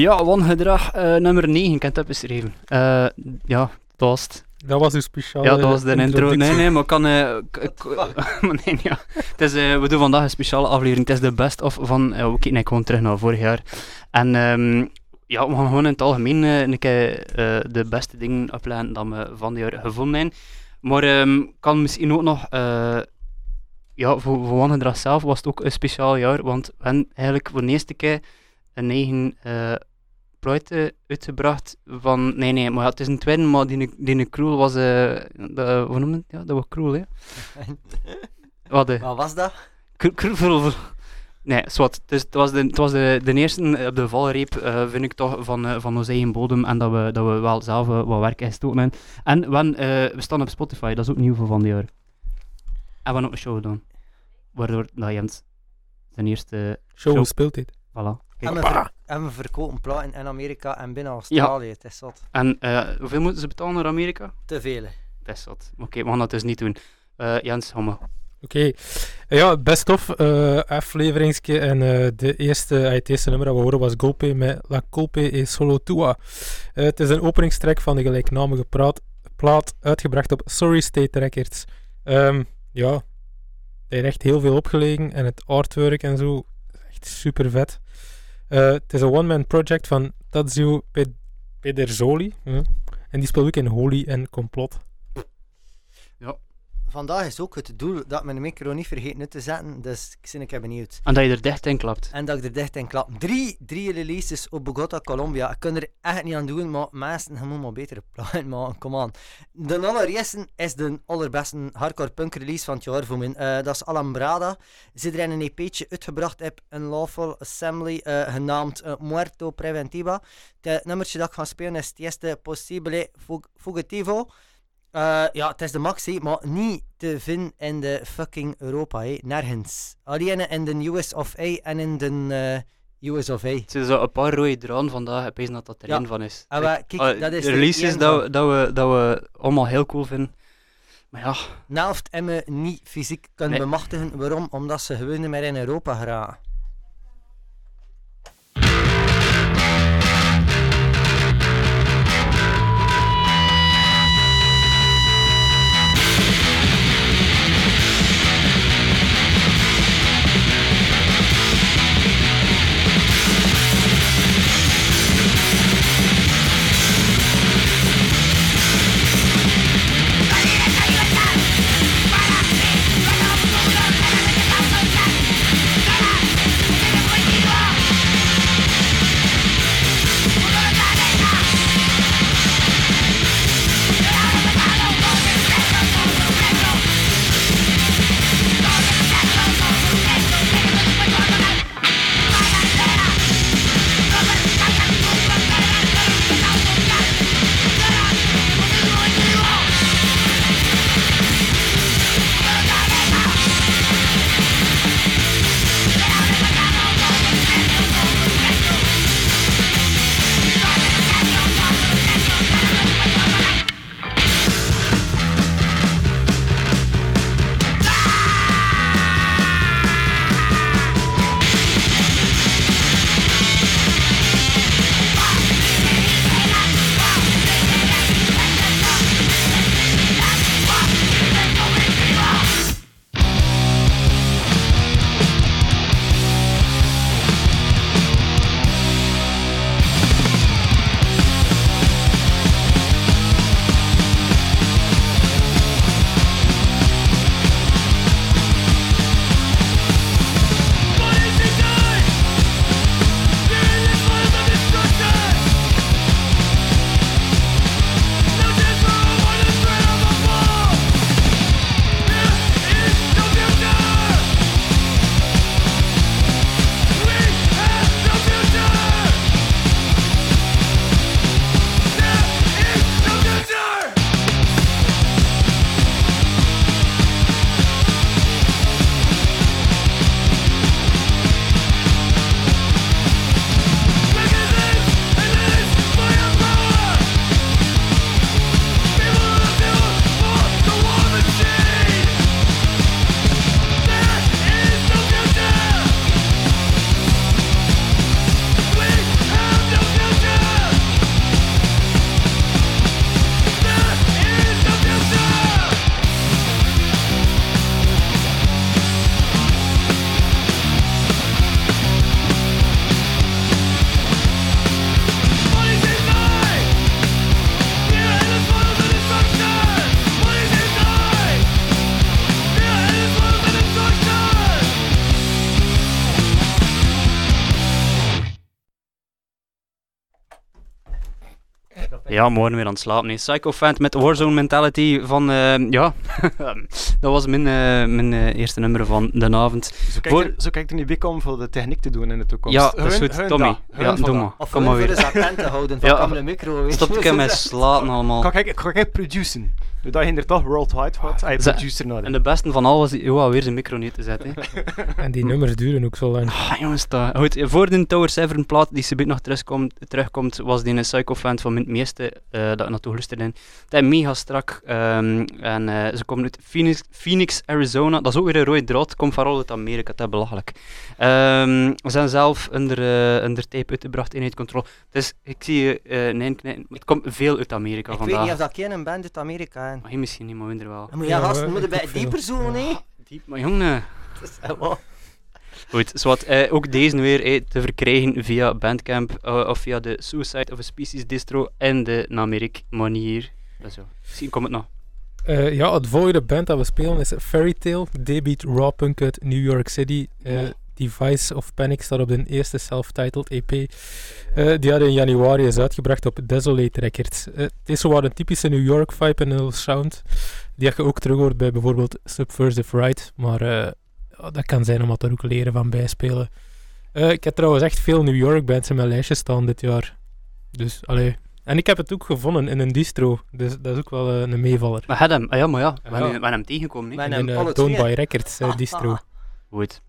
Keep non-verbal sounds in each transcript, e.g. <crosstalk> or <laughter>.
Ja, wangedrag uh, nummer 9, ik heb het beschreven. Uh, ja, dat was het. Dat was uw speciale Ja, dat was de intro. Nee, nee, maar kan... Uh, <laughs> nee, ja. het is, uh, we doen vandaag een speciale aflevering. Het is de best of van... Uh, we kijken gewoon terug naar vorig jaar. En um, ja, we gaan gewoon in het algemeen een keer de beste dingen opleiden dat we van dit jaar gevonden hebben. Maar um, kan misschien ook nog ja, voor, voor Wangedrag zelf was het ook een speciaal jaar, want we hebben eigenlijk voor de eerste keer een eigen uh, project uitgebracht van... Nee, nee, maar ja, het is een tweede, maar die, die cruel was... Uh, de, hoe noem het? Ja, dat was cruel, hè? <laughs> Wat, Wat was dat? Cruel... Nee, zwart. Dus het was de, het was de, de eerste op de valreep, uh, vind ik toch, van, uh, van onze eigen bodem. En dat we, dat we wel zelf uh, wat werk gestoken En we, we staan op Spotify, dat is ook nieuw voor van die jaar. En we hebben ook een show gedaan waardoor dat Jens zijn eerste show, show speelt dit. Voilà. En we, ver en we verkopen platen in Amerika en binnen Australië. Ja. Het is zot. En uh, hoeveel moeten ze betalen naar Amerika? Te veel. Het is zot. Oké, okay, we gaan dat dus niet doen. Uh, Jens, Homme. Oké. Okay. Ja, best of uh, afleveringsje. En de eerste, het eerste nummer dat we horen was Golpe met La Colpe e Solo Tua. het is een openingstrek van de gelijknamige praat, plaat, uitgebracht op Sorry State Records. Um, ja, heeft echt heel veel opgelegen en het artwork en zo, echt super vet. Uh, het is een one-man project van Tadzio Pederzoli. Uh, en die speelt ook in Holy en Complot. Vandaag is ook het doel dat mijn micro niet vergeet uit te zetten, dus ik ben ik benieuwd. En dat je er dicht in klapt. En dat ik er dicht in klap. Drie, drie releases op Bogota, Colombia. Ik kan er echt niet aan doen, maar mensen gaan maar betere plannen maken. Kom aan. De allereerste is de allerbeste hardcore punk release van het jaar voor mij. Uh, dat is Alambrada. Ze er een EP'tje uitgebracht heb, een Lawful Assembly, uh, genaamd uh, Muerto Preventiva. Het nummertje dat ik ga spelen is Tieste Possibile Fugitivo. Uh, ja, het is de maxi, maar niet te vinden in de fucking Europa, hè. nergens. Alleen in de US of A en in de uh, US of A. Er zitten zo een paar rode draden vandaag, ik weet dat dat er ja. één van is. Ah, kijk, kijk, dat is de releases dat we, dat, we, dat we allemaal heel cool vinden. Maar ja. Naast en me niet fysiek kunnen nee. bemachtigen. Waarom? Omdat ze gewoon niet meer in Europa geraken. Ja, morgen weer aan het slapen. Nee. Psycho Fan met Warzone Mentality van, eh, ja, <laughs> dat was mijn, eh, mijn eh, eerste nummer van de avond. Zo kijkt, Voor- er, zo kijkt er niet bij om voor de techniek te doen in de toekomst. Ja, dat is Hun- goed. hun Tommy. Hun ja, doe maar. Of Kom voor maar weer. te houden van Ja, de micro. Stop ik met slaten allemaal. Ga ik, ga ik produceren. Nu dat je er toch worldwide gaat, hij Ze- producer nodig. En de beste van al was die Joa weer zijn micro niet te zetten. <laughs> En die nummers duren ook zo lang. Ah, jongens, dat... Goed, voor de Tower Severn plaat die ze nog terugkomt, terugkomt, was die een Psycho fan van mijn meeste eh, dat ik naartoe luisterde. Het is mega strak. ehm, en eh, ze komen uit Phoenix, Phoenix, Arizona. Dat is ook weer een rode draad. Komt vooral uit Amerika, dat is belachelijk. Ehm, we zijn zelf onder, eh onder tape uitgebracht in het control. Dus ik zie je, eh nee, nee, het komt veel uit Amerika Ik vandaag. weet niet of dat geen een band uit Amerika Maar hier misschien niet, maar minder wel. Je Ja, eh, moeten bij dieper zoeken, hè. Diep, maar jongen. Dat <laughs> is wel- Goed, zwart, eh, ook deze weer eh, te verkrijgen via Bandcamp eh, of via de Suicide of a Species distro en de Namerik manier. Dat is zo. Misschien komt het nog. Eh, ja, het volgende band dat we spelen is Fairy Tale, debuut raw punk uit New York City. Eh, Device of Panic staat op de eerste self-titled EP. Eh, die hadden in januari is uitgebracht op Desolate Records. Eh, het is zo wat een typische New York vibe en heel sound. Die je ook terug hoort bij bijvoorbeeld Subversive Right. Maar eh, dat kan zijn omdat er ook leren van bijspelen. Eh, ik heb trouwens echt veel New York bands in mijn lijstje staan dit jaar. Dus, allee. En ik heb het ook gevonden in een distro. Dus dat is ook wel een meevaller. Maar had hem, ah ja, maar ja, we hebben we hebben hem tegengekomen. Maar- hè. En in hem Don't. Buy Records distro. <laughs> Goed.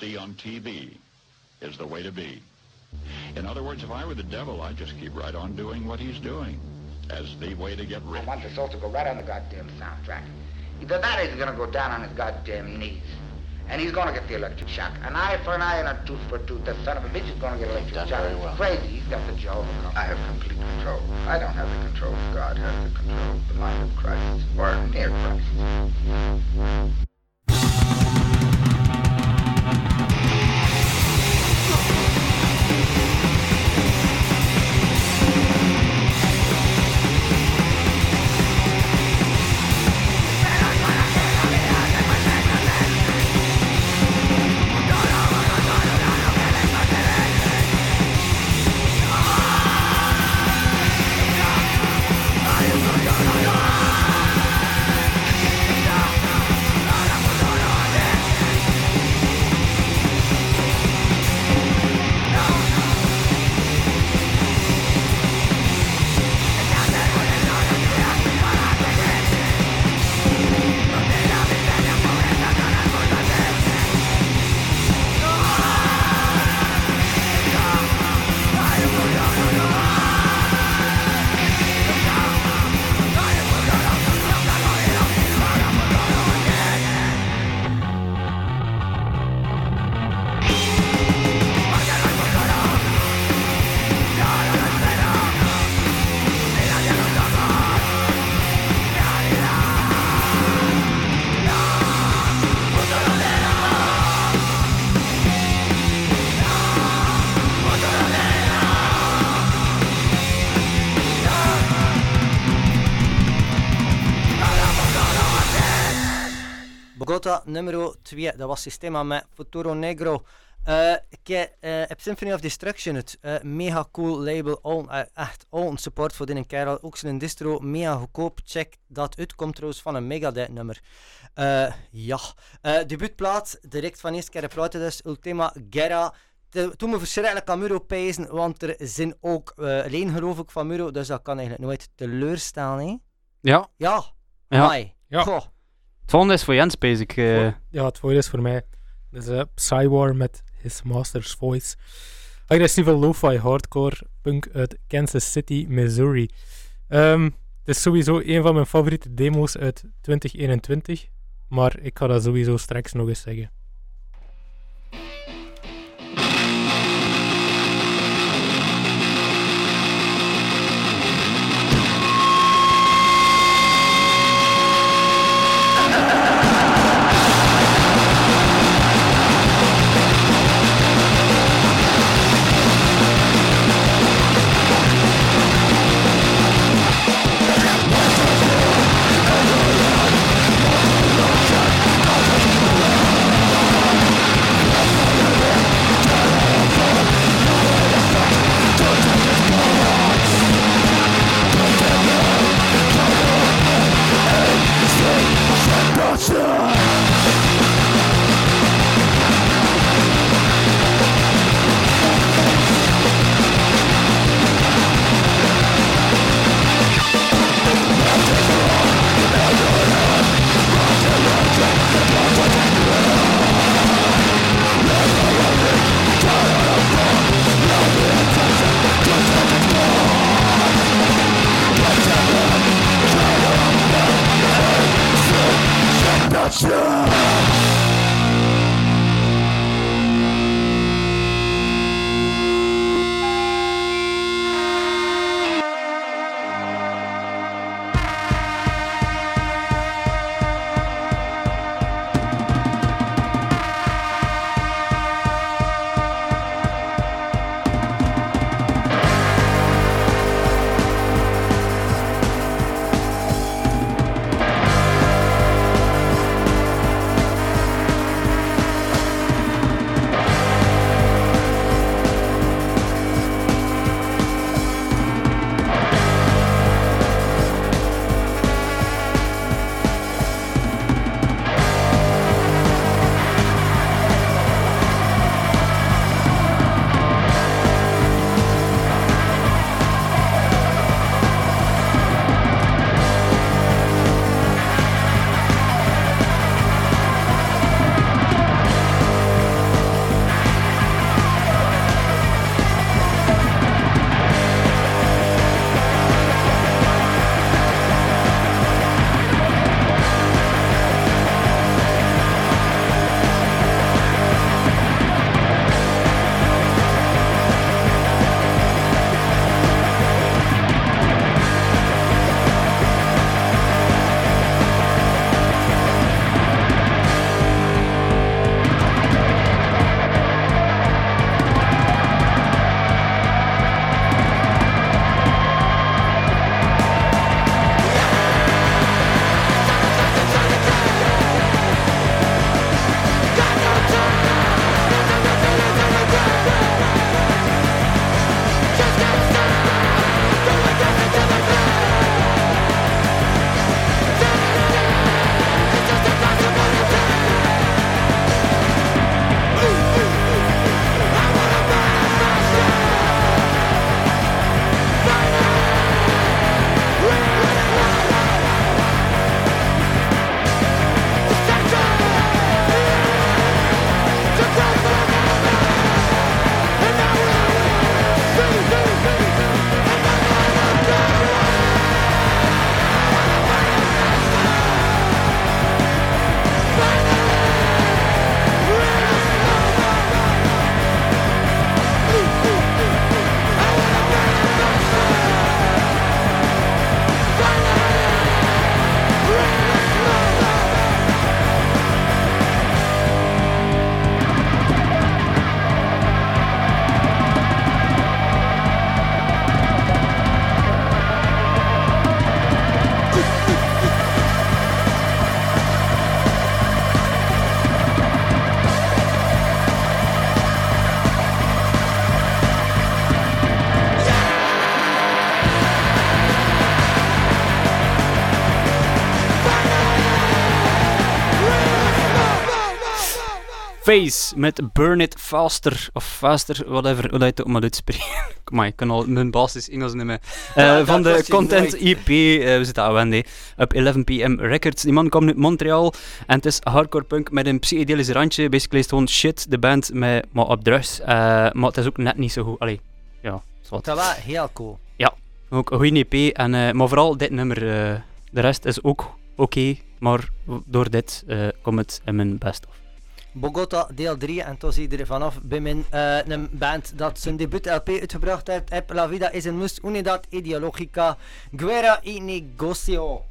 See on TV is the way to be. In other words, if I were the devil, I'd just keep right on doing what he's doing as the way to get rid. I rich. want this all to go right on the goddamn soundtrack. Either that or he's gonna go down on his goddamn knees. And he's gonna get the electric shock. An eye for an eye and a tooth for a tooth. That son of a bitch is gonna get electric Done shock. very well. Crazy. He's got the jaw of a I have complete control. I don't have the control. God has the control the mind of Christ, or near Christ. Nummer 2. Dat was Systema met Futuro Negro. Eh, ik heb, eh, heb Symphony of Destruction, het mega cool label. Al, eh, echt al een support voor die kerel. Ook zijn distro, mega goedkoop. Check dat uit. Komt trouwens van een Megadeth nummer. Ja. Debuutplaat, direct van eerste keer praten dus. Ultima Guerra. Toen me verschrikkelijk aan Muro pijzen, want er zijn ook uh, alleen geloof ik van Muro, dus dat kan eigenlijk nooit teleurstellen. Hè? Ja, Ja, Ja. Amai. Ja. Goh. Volgende is voor Jens, basic. eh Ja, het voordeel is voor mij. Dus uh, Psywar met His Master's Voice. Agressieve lo-fi hardcore punk uit Kansas City, Missouri. Ehm, het is sowieso een van mijn favoriete demo's uit 2021. Maar ik ga dat sowieso straks nog eens zeggen. Space met Burn It Faster, of Faster, whatever, hoe dat je het ook maar uitspreken. <laughs> Maar ik kan al mijn basis Engels niet meer. <laughs> Eh, Ja, van de Content. EP, eh, we zitten aan Wendy, op 11 pm Records. Die man komt uit Montreal en het is hardcore punk met een psychedelisch randje. Basically is het gewoon shit, de band, met, maar op drugs. Eh, maar het is ook net niet zo goed. Allee, ja, zwart. Dat was heel cool. Ook een goede EP, en, maar vooral dit nummer. de rest is ook oké, maar door dit komt het in mijn best of. Bogota deel 3 en toen zie je er vanaf bij mijn eh, een band dat zijn debuut LP uitgebracht heeft. Ep La Vida is een must unidad ideologica guerra y negocio.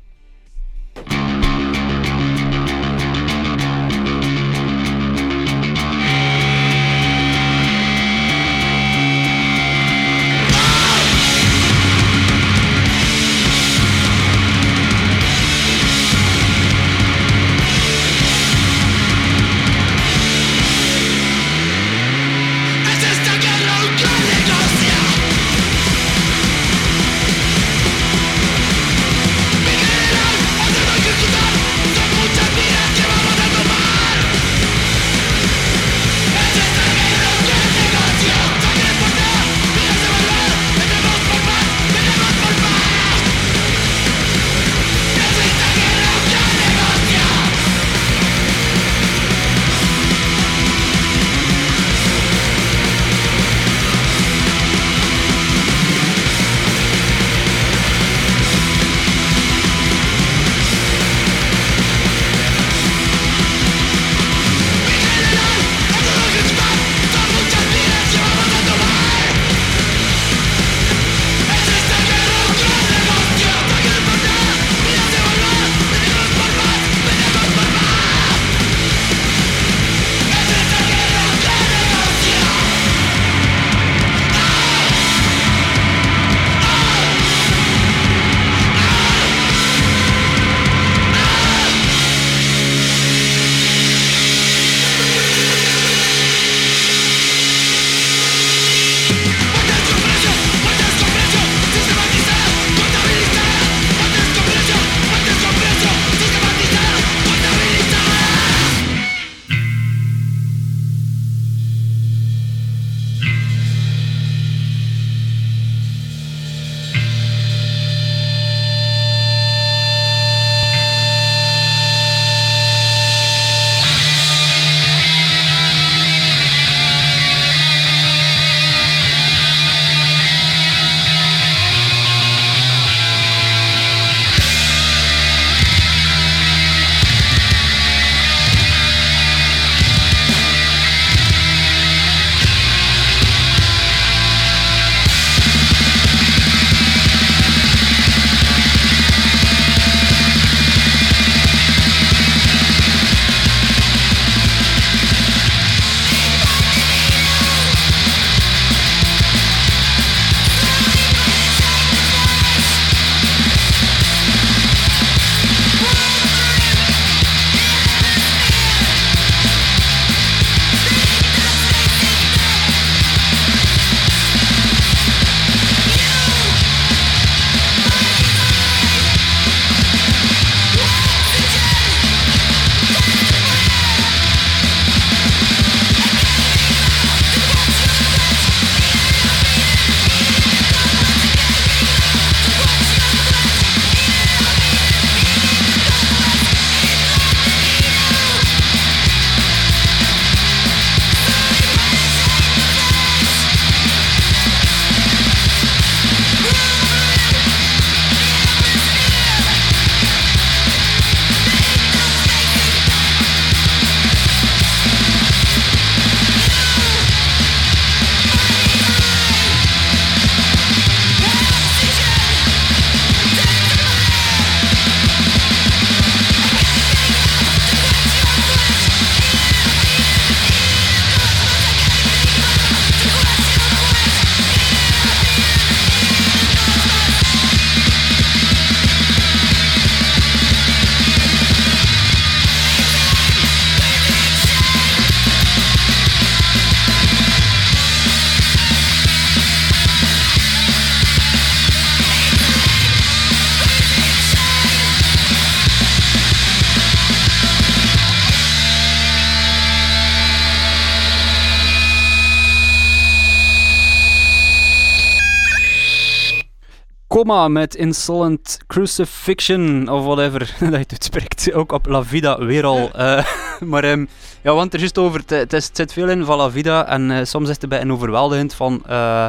Met Insolent Crucifixion, of whatever <laughs> dat je het uitspreekt. Ook op La Vida weer al. eh, <laughs> maar ehm, ja, want er is juist over, het, het, is- het zit veel in van La Vida en eh, soms is het bij een overweldigend van, eh,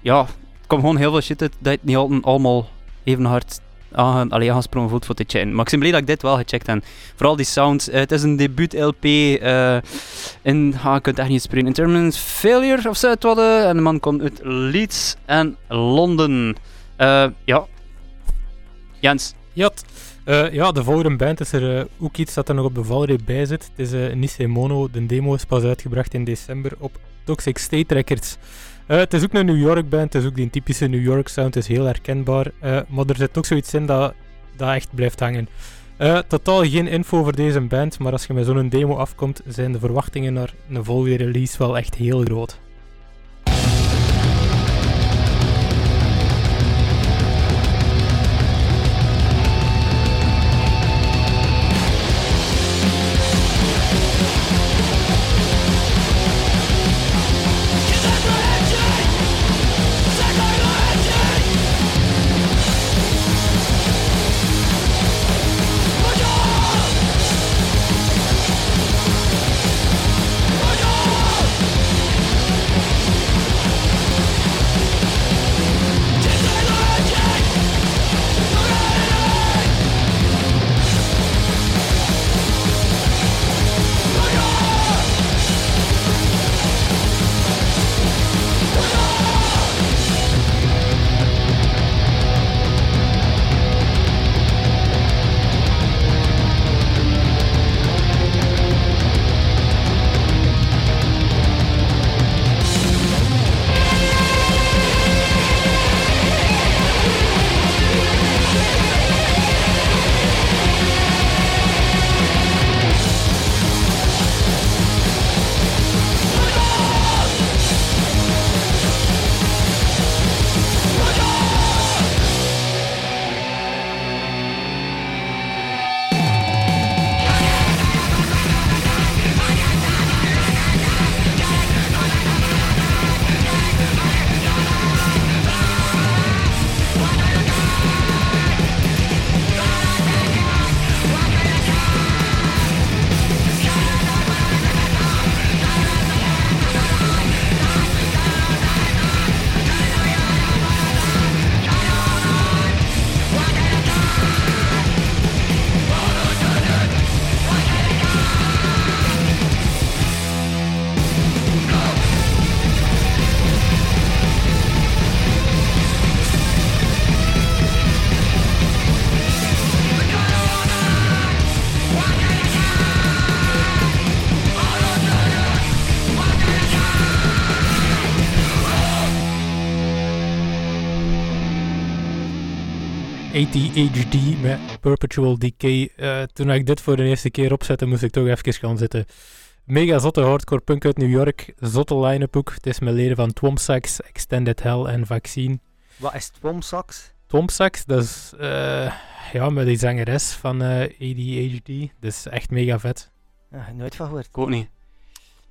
ja, het komt gewoon heel veel shit uit dat je het niet altijd allemaal even hard aange- allee, aangesprongen voelt voor te checken. Maar ik ben blij dat ik dit wel gecheckt heb. Vooral die sounds. Het is een debuut-LP in, ah, ik kan het echt niet spreken, Intermittent Failure of zo het wat. en de man komt uit Leeds en Londen. Eh, ja. Jens. Jat. Eh, ja, de volgende band is er eh, ook iets dat er nog op de valreep bij zit. Het is Nisei Mono. De demo is pas uitgebracht in december op Toxic State Records. Het is ook een New York band, het is ook die typische New York sound, het is heel herkenbaar. Maar er zit ook zoiets in dat, dat echt blijft hangen. Totaal geen info over deze band, maar als je met zo'n demo afkomt, zijn de verwachtingen naar een volgende release wel echt heel groot. ADHD met Perpetual Decay. Eh, toen ik dit voor de eerste keer opzette, moest ik toch even gaan zitten. Mega zotte hardcore punk uit New York. Zotte line-up ook. Het is met leden van Twomsax, Extended Hell en Vaccine. Wat is Twomsax? Twomsax, dat is eh, ja, met die zangeres van eh, ADHD. Dat is echt mega vet. Ja, nooit van gehoord. Ik ook niet.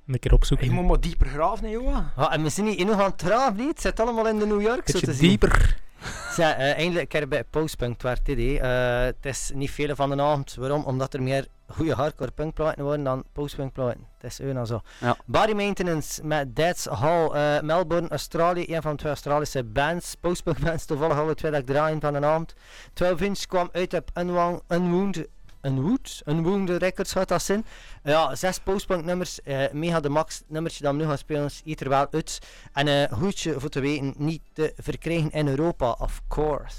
Een keer opzoeken. Je moet maar dieper graven, hè, Johan. Ah, en we zijn niet in nog aan het traaf, niet? Het zit allemaal in de New York, zo te zien. dieper. <laughs> Ja, eh, eindelijk een keer bij Postpunk waar het idee. Eh, het is niet veel van de avond. Waarom? Omdat er meer goede hardcore punkplaten worden dan postpunk platen. Het is een zo. Ja. Body Maintenance met Dead's Hall, eh, Melbourne, Australië. Een van de twee Australische bands. Postpunk bands, toevallig alle twee dat ik draaien van de avond. 12 inch kwam uit op Unwound, Unwound, Unwound Records gaat dat zijn. Ja, zes postpunk nummers. eh, mega de max nummertje dat we nu gaan spelen is er wel uit. En een goedje voor te weten, niet te verkrijgen in Europa, of course.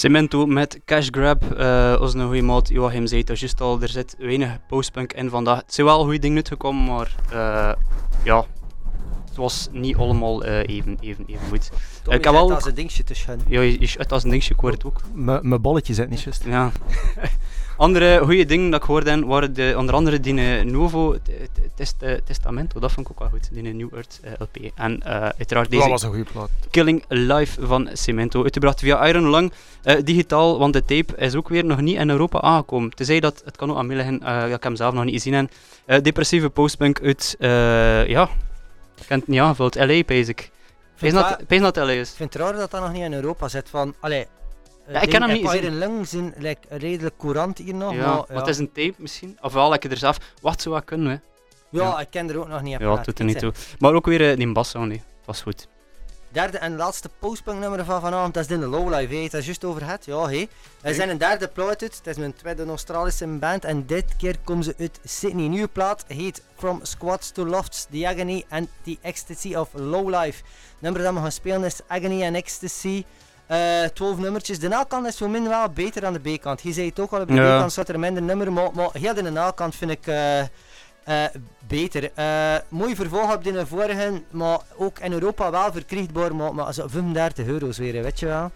Cemento met Cash Grab. eh onze goede maat Joachim zei het juist al, er zit weinig postpunk in vandaag. Het zijn wel goede dingen uitgekomen, maar eh, ja, het was niet allemaal eh, even, even, even goed. Tommy ik heb als een dingetje te. Ja, je, je schudt als een dingetje, ik hoor het ook. Mijn bolletje zit niet juist. Ja. <laughs> Andere goede dingen dat ik hoorde waren de, onder andere die eh, t- Test- eh, Testamento, dat vond ik ook wel goed, die New Earth eh, LP. En eh, uiteraard deze Dat was een goede plaat. Killing Live van Cemento, uitgebracht via Iron Lung, eh, digitaal, want de tape is ook weer nog niet in Europa aangekomen. Tenzij dat, het kan ook aan mij liggen, eh, dat ik hem zelf nog niet gezien heb. Eh, depressieve postpunk uit, eh, ja, ik heb het niet aangevuld, LA, pees ik. Pees Vind dat dat LA is. Ik vind het raar dat dat nog niet in Europa zit. Van, allee, eh, Ja, ik ken hem niet in gezien. Iron Lung zijn like, redelijk courant hier nog. ja, maar, maar het is een tape misschien. Ofwel, ik er zelf, wat zou dat kunnen, hè? ja, ja. ik ken er ook nog niet. Ja, het doet er niet toe. Maar ook weer uh, die bassound, nee. dat was goed. Derde en laatste postpunk nummer van vanavond, dat is in de Lowlife, hè. het is juist over het, ja hé. Er zijn een derde plaat uit, het is mijn tweede Australische band en dit keer komen ze uit Sydney. Nieuwe plaat heet From Squats to Lofts, The Agony and The Ecstasy of Lowlife. nummer dat we gaan spelen is Agony and Ecstasy. Eh 12 nummertjes. De A-kant is voor min wel beter dan de B-kant. Je zei het ook al, op de Ja. B-kant staat er minder nummer, maar, maar heel de A-kant vind ik eh, eh, beter. Mooi vervolg op de vorige, maar ook in Europa wel verkrijgbaar, maar, maar zo 35 euro's weer, weet je wel.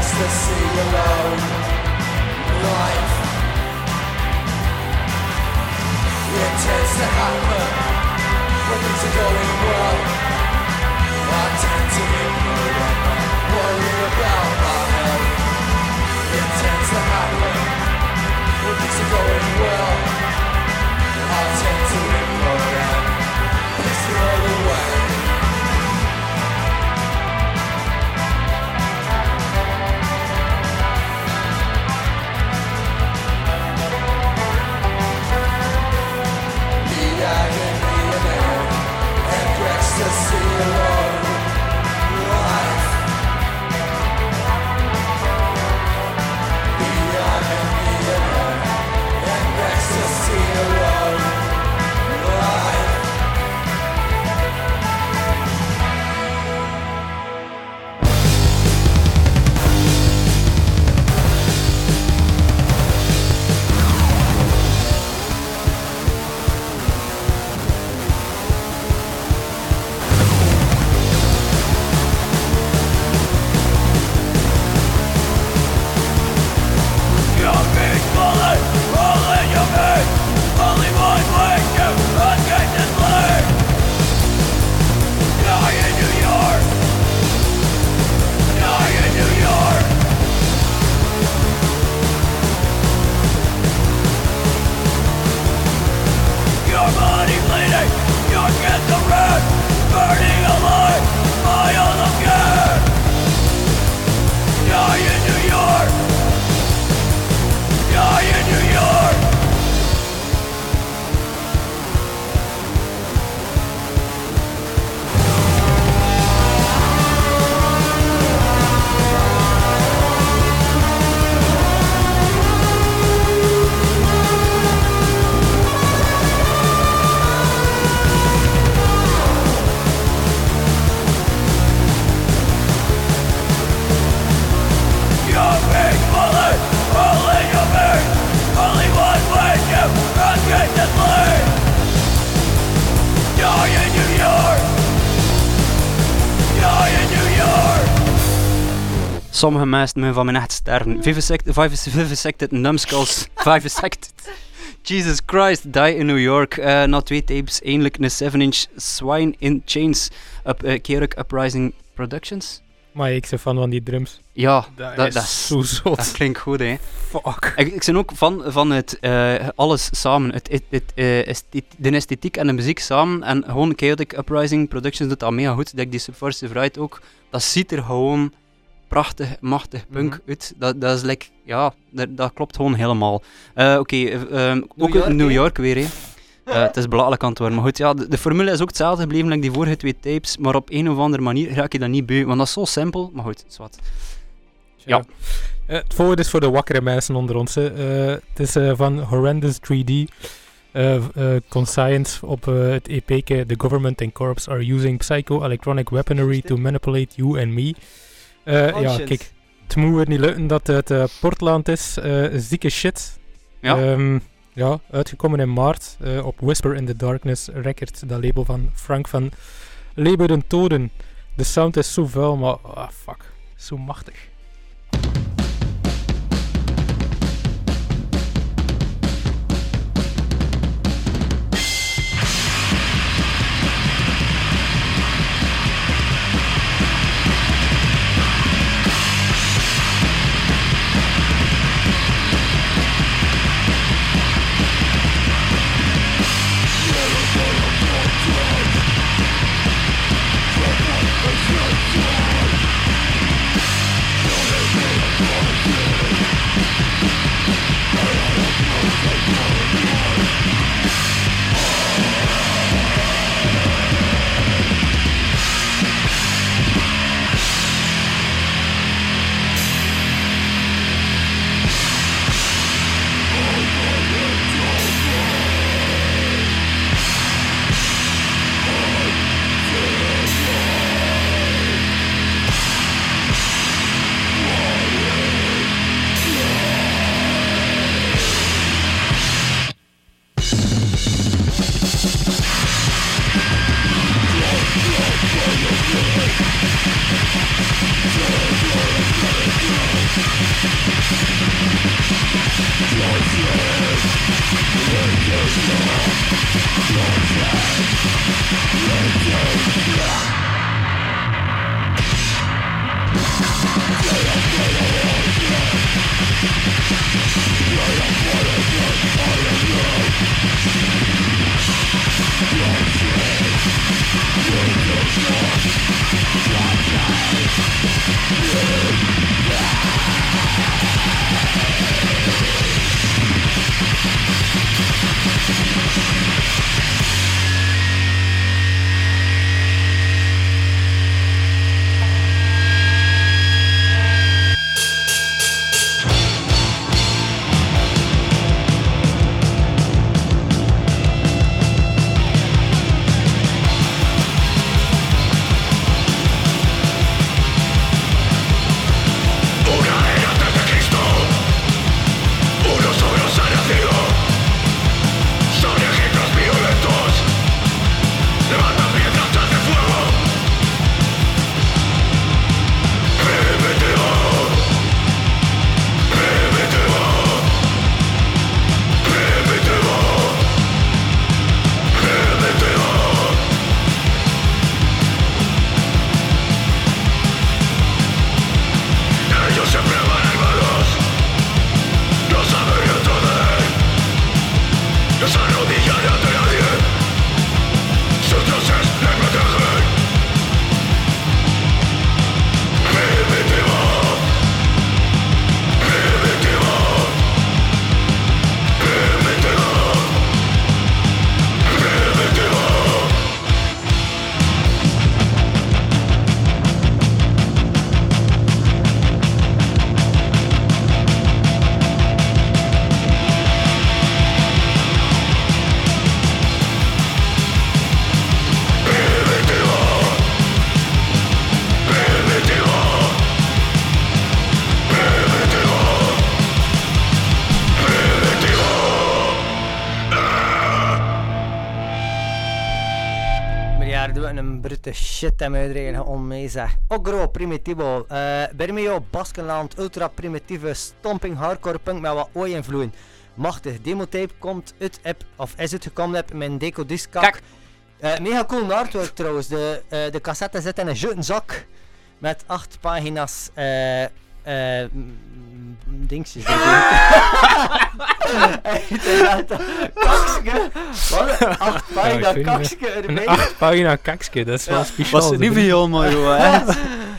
Ecstasy alone. Life. Tends to happen when things are going well. I tend to about my health. It tends to happen when things are going well, I tend to implode all. The agony and ecstasy. Sommige mensen moeten van mijn echt sterven. Vivisected, vivis- vivisected numbskulls. <laughs> Vivisected. Jesus Christ, Die in New York. Eh, na twee tapes, eindelijk een 7-inch Swine in Chains. Op uh, Kerik Uprising Productions. Maar ik ben fan van die drums. Ja, Dat, dat, is dat, zo zot. dat klinkt goed, hè. Fuck. Ik, ik ben ook fan van het, eh, alles samen. Het, het, het, eh, estheti- de esthetiek en de muziek samen. En gewoon Chaotic Uprising Productions doet dat mega goed. Dat die Subversive Ride ook. Dat ziet er gewoon prachtig, machtig punk Mhm. uit. Dat, dat is like, ja, dat, dat klopt gewoon helemaal. Eh, Oké, eh, ehm, ook York, in New? York weer, hè. <laughs> Eh, het is belachelijk aan het worden. Maar goed, ja, de, de formule is ook hetzelfde gebleven like die vorige twee tapes. Maar op een of andere manier raak je dat niet bij. Want dat is zo simpel. Maar goed, zwart. Ja. Eh, het volgende is voor de wakkere mensen onder ons. Eh, het is eh, van Horrendous 3D. eh eh, Conscience op eh, het EP. The government and corps are using psycho-electronic weaponry to manipulate you and me. Eh, ja, kijk. Het moet weer niet lukken dat het eh, Portland is. eh, zieke shit. Ja. Ehm, ja, uitgekomen in maart op Whisper in the Darkness Records, dat label van Frank van Leber den Toden. De sound is zo vuil, maar ah, fuck, zo machtig. Yeah. Brute shit en uitregen om mee zeg. Ogro Primitivo, uh, Bermeo, Baskenland, ultra primitieve stomping hardcore punk met wat ooi invloeden. Machtig, demotape komt uit app, of is het gekomen heb mijn deco disc Kijk. Uh, mega cool artwork trouwens, de, uh, de cassette zit in een jute zak met acht pagina's eh eh mm, dingetjes. <laughs> Kakske. Wat? Acht pagina kakske Een erbij. 8 pagina kakske, dat is wel speciaal. Was het niet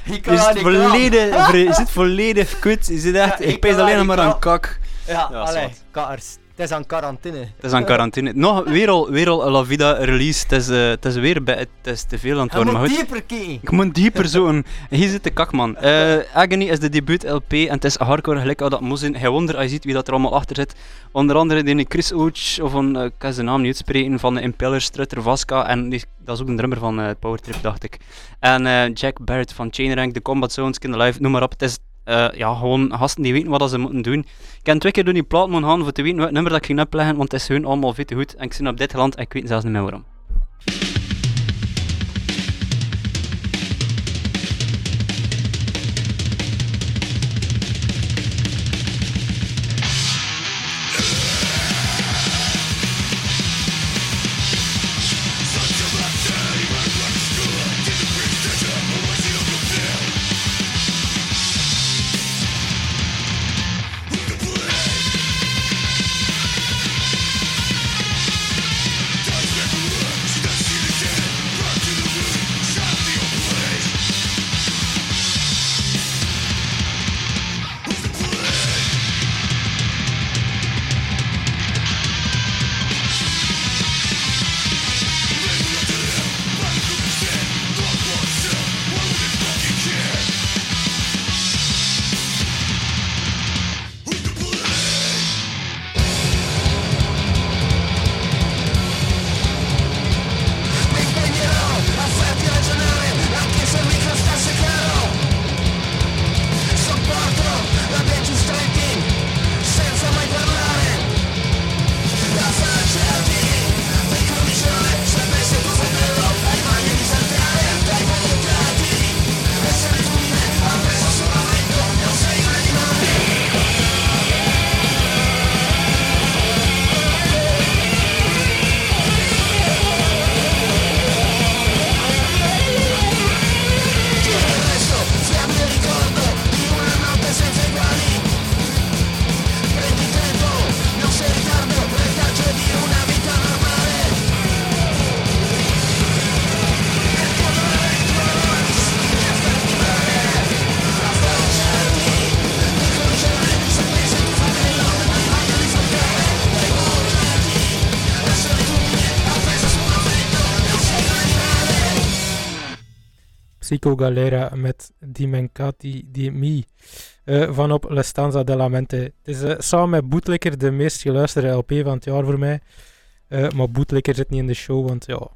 Je kan zit niet volledig, je zit volledig kut. Je zit echt, ik pees alleen nog maar aan kak. Ja, allee, kaars. Het is aan quarantaine. Het is aan quarantaine. Nog weer al, weer al La Vida release. Het is, eh, het is weer bij, het is te veel aan het Je worden. Maar moet goed, dieper kijken. ik moet dieper zoeken. Hier zit de kak, man. Eh, Agony is de debuut LP en het is hardcore gelijk als dat moet zijn. Hij wonder als je ziet wie dat er allemaal achter zit. Onder andere die Chris Ouch, of een, eh, ik kan zijn naam niet uitspreken, van de Impeller, Strutter Vasca. En die, dat is ook een drummer van eh Powertrip, dacht ik. En Jack Barrett van Chainrank, The Combat Zones, Skin Alive, noem maar op. Het is eh, ja, gewoon gasten die weten wat ze moeten doen. Ik heb twee keer door die plaat moeten gaan voor te weten welk nummer dat ik ging opleggen, want het is hun allemaal veel te goed. En ik zit op dit land en ik weet zelfs niet meer waarom. Psycho Galera met Dimencati di Mi eh, van op La Stanza della Mente. Het is eh, samen met de meest geluisterde LP van het jaar voor mij. Eh, maar Bootlicker zit niet in de show, want ja,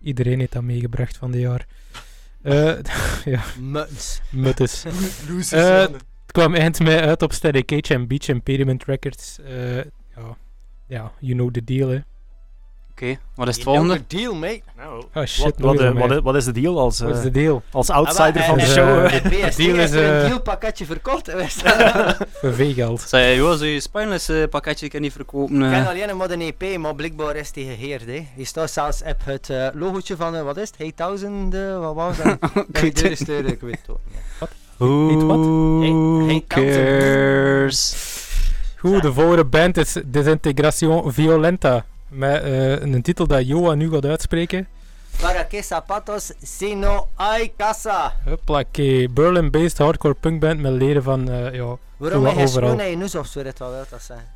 iedereen heeft dat meegebracht van dit jaar. <laughs> Ja, Muts. <laughs> het kwam eind mei uit op Steady Cage en Beach Impediment Records. Ja, ja, you know the deal, hè. Oké, wat is het volgende? deal, mate. Nou, Oh shit, wat, nog wat, eh, wat, is- wat is de deal als, Wat is eh, de <laughs> deal? als outsider Ah, van de show? eh, eh? De BST deal is, een eh, dealpakketje verkocht. je? Voor V-geld. Zei, joh, zou je Spineless eh, pakketje kan niet verkopen? Ik eh? ken alleen maar een EP, maar blijkbaar is die geheerd. Hè. Hier staat zelfs op het eh, logootje van, eh, wat is het? Hey Thousand, eh, wat was dat? <laughs> ik weet het niet. wat? Who cares? Goed, de volgende band is Desintegration Violenta. Met eh, een titel dat Joa nu gaat uitspreken. Para que zapatos si no hay casa. Huppakee, Berlin-based hardcore punkband met leden van, eh, ja, Waarom heb je overal. schoen en je of zo, dat wel dat zijn.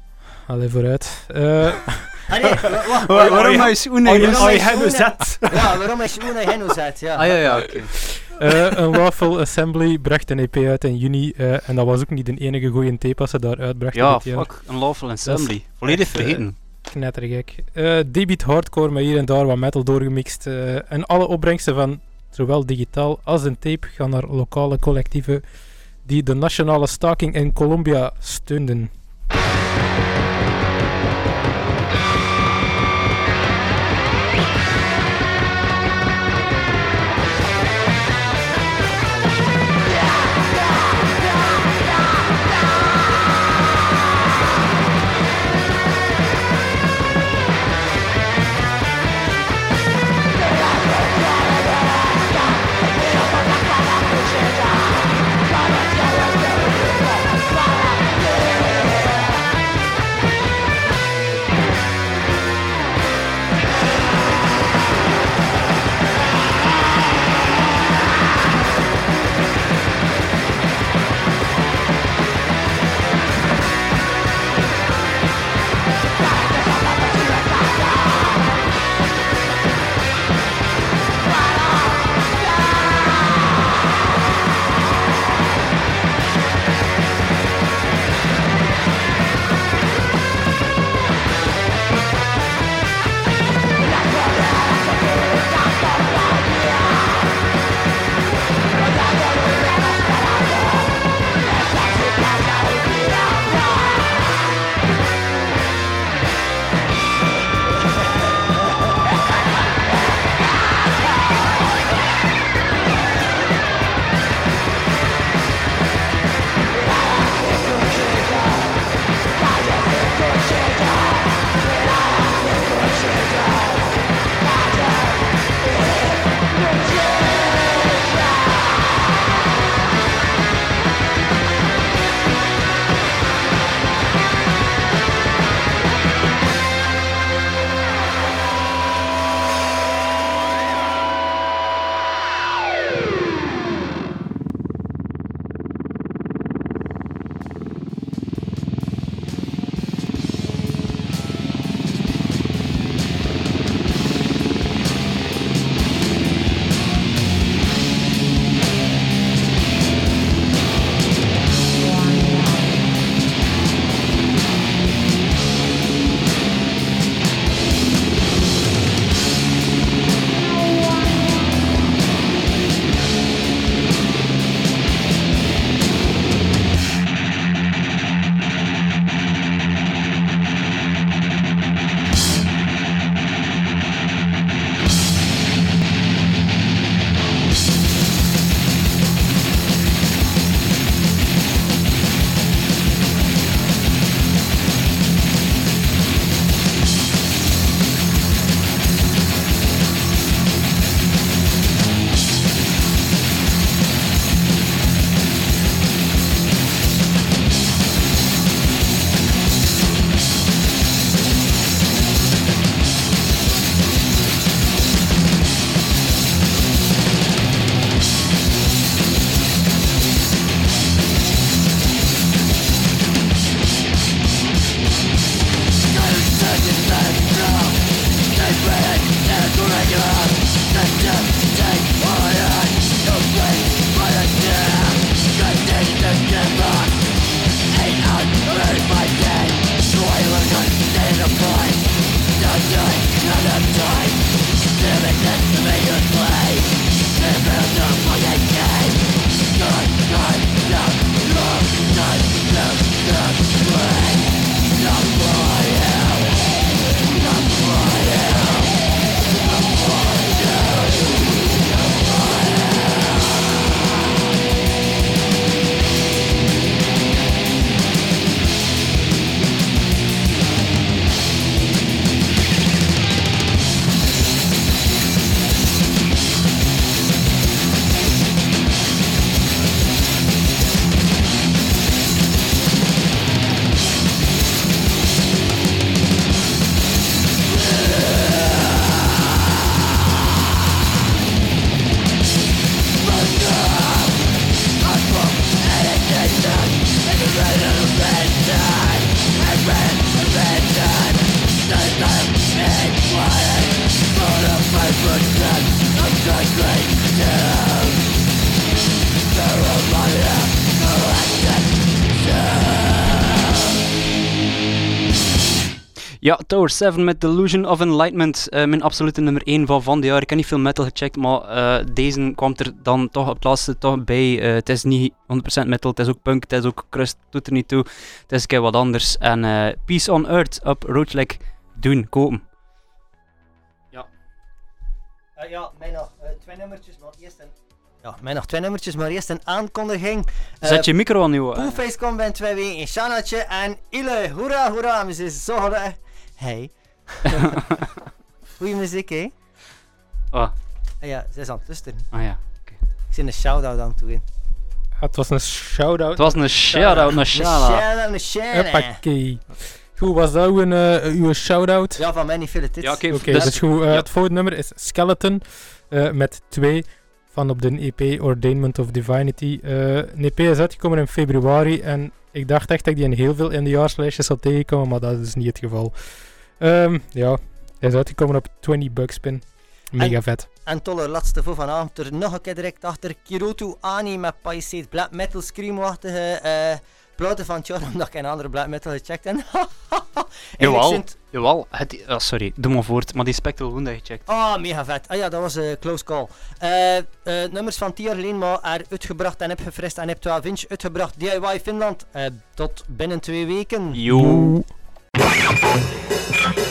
allee vooruit. <laughs> <laughs> Wa- wa- Wa- Waarom ja. hij schoenen? Je- waarom je is hebt schoenen- bezet. Ja, waarom is schoen en je zet, ja. Ah ja, ja, oké. eh, een Waffle Assembly bracht een EP uit in juni. eh, en dat was ook niet de enige goede tape als ze daar uitbrachten Ja, dit jaar. fuck, een lawful assembly. Volledig vergeten. Knettergek. Eh Debeat hardcore met hier en daar wat metal doorgemixt. eh, en alle opbrengsten van zowel digitaal als een tape gaan naar lokale collectieven die de nationale staking in Colombia steunden. Ja, Tower 7 met Delusion of Enlightenment. eh, mijn absolute nummer 1 van van dit jaar. Ik heb niet veel metal gecheckt, maar eh, deze kwam er dan toch op het laatste toch bij. Eh, het is niet 100% metal, het is ook punk, het is ook crust, doet er niet toe. Het is een keer wat anders. En Peace on Earth op Roadleg doen, kopen. Eh, ja, mij nog twee nummertjes, maar eerst een... Ja, mij nog twee nummertjes, maar eerst een aankondiging. Zet je micro aan, joh. Poolface twee weken in Shanatje en Ile, hoera, hoera, we zijn zo. Hey. <laughs> Goeie muziek, hè? Ah, Ah ja, ze is aan het luisteren. ah ja. Ik zit een shout-out aan het doen. Ja, het was een shout-out. Het was een shout-out naar Een shout-out, een shout-out. Hoppakee. Goed, was dat uw, eh, uw shout-out? Ja, van mij niet veel tits. Ja, oké. Oké, dus- goed. Eh, ja. Het volgende nummer is Skeleton eh, met 2 van op de EP Ordainment of Divinity. Eh een EP is uitgekomen in februari en ik dacht echt dat ik die in heel veel indejaarslijstjes zou tegenkomen, maar dat is niet het geval. Ehm, ja, hij is uitgekomen op 20 Bugspin. Mega En- vet. En tolle laatste voor vanavond er nog een keer direct achter Kirotu Ani met Palisade Black Metal Screamachtige eh platen van jaar, <laughs> omdat ik een andere Black Metal gecheckt heb. <laughs> Jawel. zijn het- Jawel, het, ah, sorry, doe maar voort. Maar die Spectral Wound heb je gecheckt. Ah, mega vet. Ah ja, dat was een close call. Eh, eh, nummers van geleden, maar er uitgebracht en heb gefrist en heb 12 inch uitgebracht. DIY Finland. Eh, tot binnen twee weken. Yo. Thank.